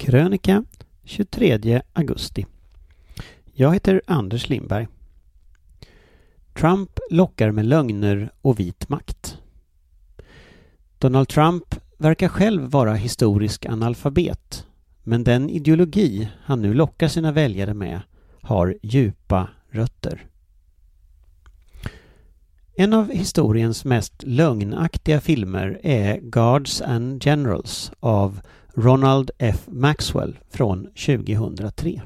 Krönika 23 augusti. Jag heter Anders Lindberg. Trump lockar med lögner och vit makt. Donald Trump verkar själv vara historisk analfabet. Men den ideologi han nu lockar sina väljare med har djupa rötter. En av historiens mest lögnaktiga filmer är Guards and Generals av Ronald F. Maxwell från 2003.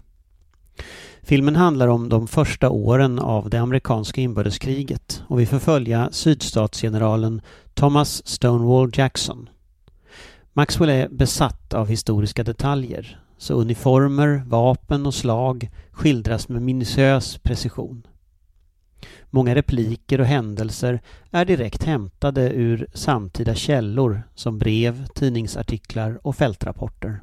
Filmen handlar om de första åren av det amerikanska inbördeskriget och vi får följa sydstatsgeneralen Thomas Stonewall Jackson. Maxwell är besatt av historiska detaljer, så uniformer, vapen och slag skildras med minutiös precision. Många repliker och händelser är direkt hämtade ur samtida källor som brev, tidningsartiklar och fältrapporter.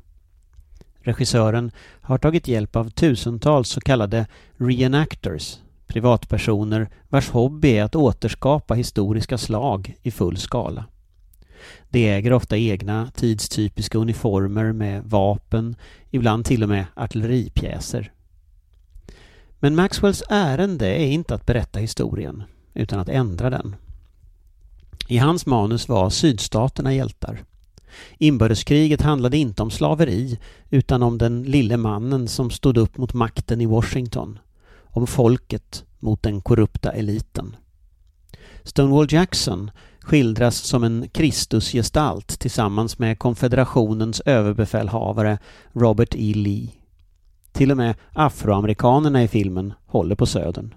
Regissören har tagit hjälp av tusentals så kallade reenactors, privatpersoner vars hobby är att återskapa historiska slag i full skala. De äger ofta egna tidstypiska uniformer med vapen, ibland till och med artilleripjäser. Men Maxwells ärende är inte att berätta historien, utan att ändra den. I hans manus var sydstaterna hjältar. Inbördeskriget handlade inte om slaveri utan om den lille mannen som stod upp mot makten i Washington. Om folket mot den korrupta eliten. Stonewall Jackson skildras som en Kristusgestalt tillsammans med konfederationens överbefälhavare Robert E. Lee. Till och med afroamerikanerna i filmen håller på södern.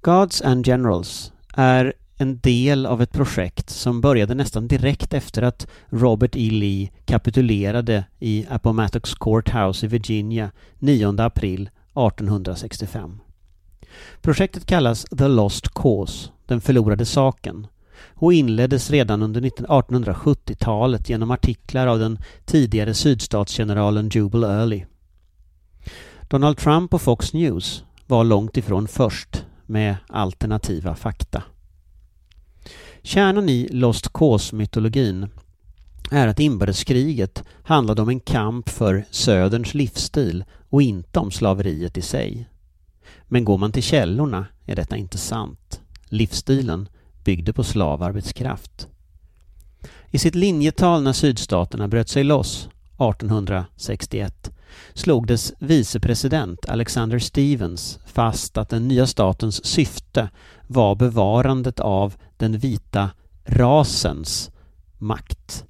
Gods and Generals är en del av ett projekt som började nästan direkt efter att Robert E. Lee kapitulerade i Appomattox Courthouse i Virginia 9 april 1865. Projektet kallas The Lost Cause, den förlorade saken, och inleddes redan under 1870-talet genom artiklar av den tidigare sydstatsgeneralen Jubal Early. Donald Trump och Fox News var långt ifrån först med alternativa fakta. Kärnan i Lost Cause-mytologin är att inbördeskriget handlade om en kamp för Söderns livsstil och inte om slaveriet i sig. Men går man till källorna är detta inte sant. Livsstilen byggde på slavarbetskraft. I sitt linjetal när sydstaterna bröt sig loss 1861 slog dess vicepresident Alexander Stevens fast att den nya statens syfte var bevarandet av den vita rasens makt.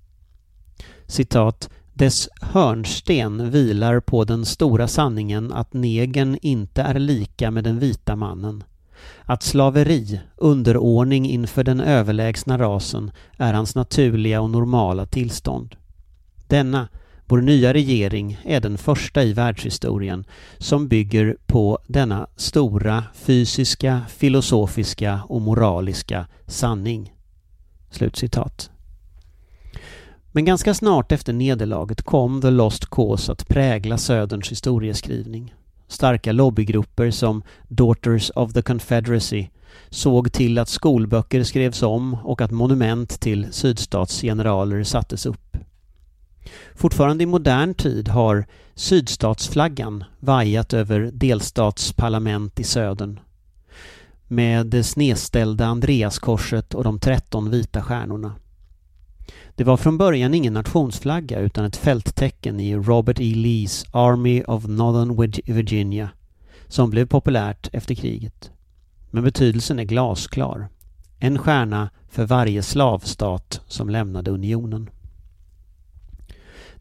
Citat dess hörnsten vilar på den stora sanningen att negern inte är lika med den vita mannen. Att slaveri, underordning inför den överlägsna rasen, är hans naturliga och normala tillstånd. Denna vår nya regering är den första i världshistorien som bygger på denna stora fysiska, filosofiska och moraliska sanning. Slutcitat. Men ganska snart efter nederlaget kom The Lost Cause att prägla Söderns historieskrivning. Starka lobbygrupper som Daughters of the Confederacy såg till att skolböcker skrevs om och att monument till sydstatsgeneraler sattes upp. Fortfarande i modern tid har sydstatsflaggan vajat över delstatsparlament i södern med det snedställda Andreaskorset och de tretton vita stjärnorna. Det var från början ingen nationsflagga utan ett fälttecken i Robert E. Lees Army of Northern Virginia som blev populärt efter kriget. Men betydelsen är glasklar. En stjärna för varje slavstat som lämnade unionen.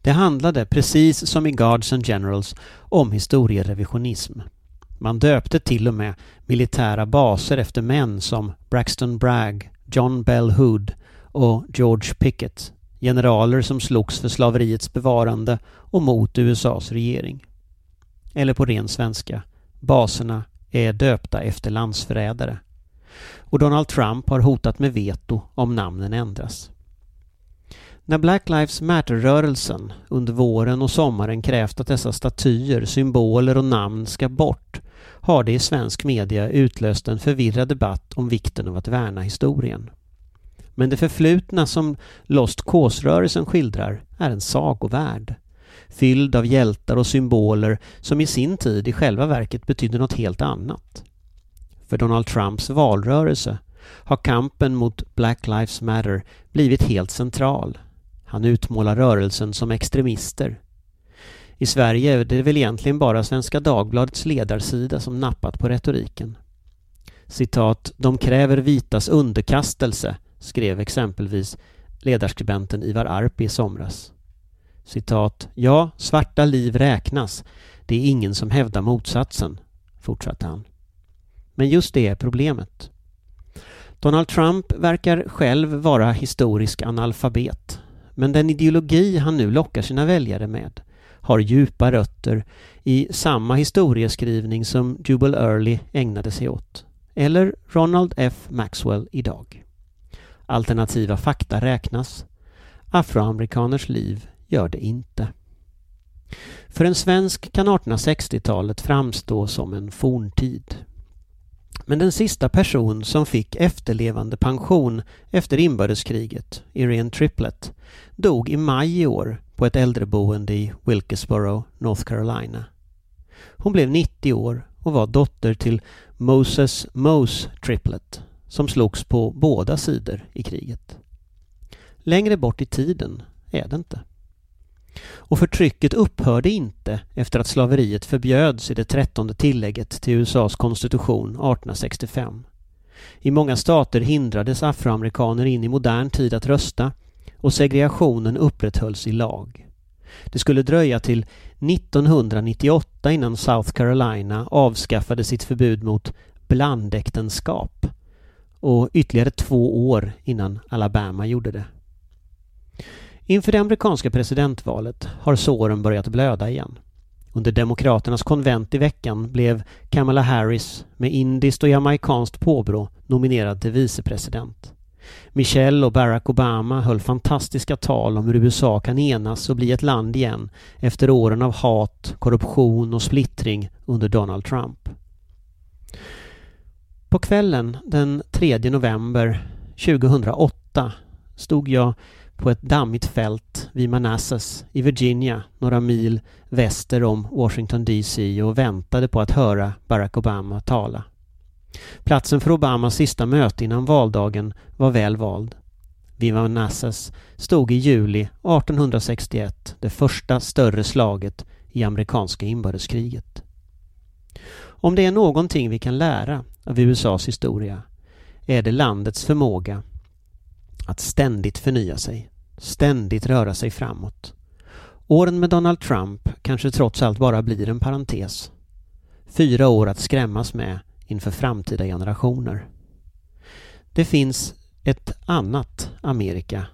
Det handlade, precis som i Guards and Generals, om historierevisionism. Man döpte till och med militära baser efter män som Braxton Bragg, John Bell Hood och George Pickett, generaler som slogs för slaveriets bevarande och mot USAs regering. Eller på ren svenska, baserna är döpta efter landsförrädare. Och Donald Trump har hotat med veto om namnen ändras. När Black Lives Matter-rörelsen under våren och sommaren krävt att dessa statyer, symboler och namn ska bort har det i svensk media utlöst en förvirrad debatt om vikten av att värna historien. Men det förflutna som Lost Cause-rörelsen skildrar är en sagovärld. fylld av hjältar och symboler som i sin tid i själva verket betydde något helt annat. För Donald Trumps valrörelse har kampen mot Black Lives Matter blivit helt central. Han utmålar rörelsen som extremister. I Sverige är det väl egentligen bara Svenska Dagbladets ledarsida som nappat på retoriken. Citat, de kräver vitas underkastelse, skrev exempelvis ledarskribenten Ivar Arpi i somras. Citat, ja, svarta liv räknas. Det är ingen som hävdar motsatsen, fortsatte han. Men just det är problemet. Donald Trump verkar själv vara historisk analfabet. Men den ideologi han nu lockar sina väljare med har djupa rötter i samma historieskrivning som Jubal Early ägnade sig åt. Eller Ronald F Maxwell idag. Alternativa fakta räknas. Afroamerikaners liv gör det inte. För en svensk kan 1860-talet framstå som en forntid. Men den sista person som fick efterlevande pension efter inbördeskriget, Irene Triplett, dog i maj i år på ett äldreboende i Wilkesboro, North Carolina. Hon blev 90 år och var dotter till Moses Mose Triplett som slogs på båda sidor i kriget. Längre bort i tiden är det inte. Och förtrycket upphörde inte efter att slaveriet förbjöds i det trettonde tillägget till USAs konstitution 1865. I många stater hindrades afroamerikaner in i modern tid att rösta och segregationen upprätthölls i lag. Det skulle dröja till 1998 innan South Carolina avskaffade sitt förbud mot blandäktenskap och ytterligare två år innan Alabama gjorde det. Inför det amerikanska presidentvalet har såren börjat blöda igen. Under Demokraternas konvent i veckan blev Kamala Harris med indiskt och jamaikanskt påbrå nominerad till vicepresident. Michelle och Barack Obama höll fantastiska tal om hur USA kan enas och bli ett land igen efter åren av hat, korruption och splittring under Donald Trump. På kvällen den 3 november 2008 stod jag på ett dammigt fält vid Manassas i Virginia, några mil väster om Washington DC och väntade på att höra Barack Obama tala. Platsen för Obamas sista möte innan valdagen var väl vald. Vid Manassas stod i juli 1861 det första större slaget i amerikanska inbördeskriget. Om det är någonting vi kan lära av USAs historia är det landets förmåga att ständigt förnya sig, ständigt röra sig framåt. Åren med Donald Trump kanske trots allt bara blir en parentes. Fyra år att skrämmas med inför framtida generationer. Det finns ett annat Amerika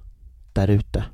där ute.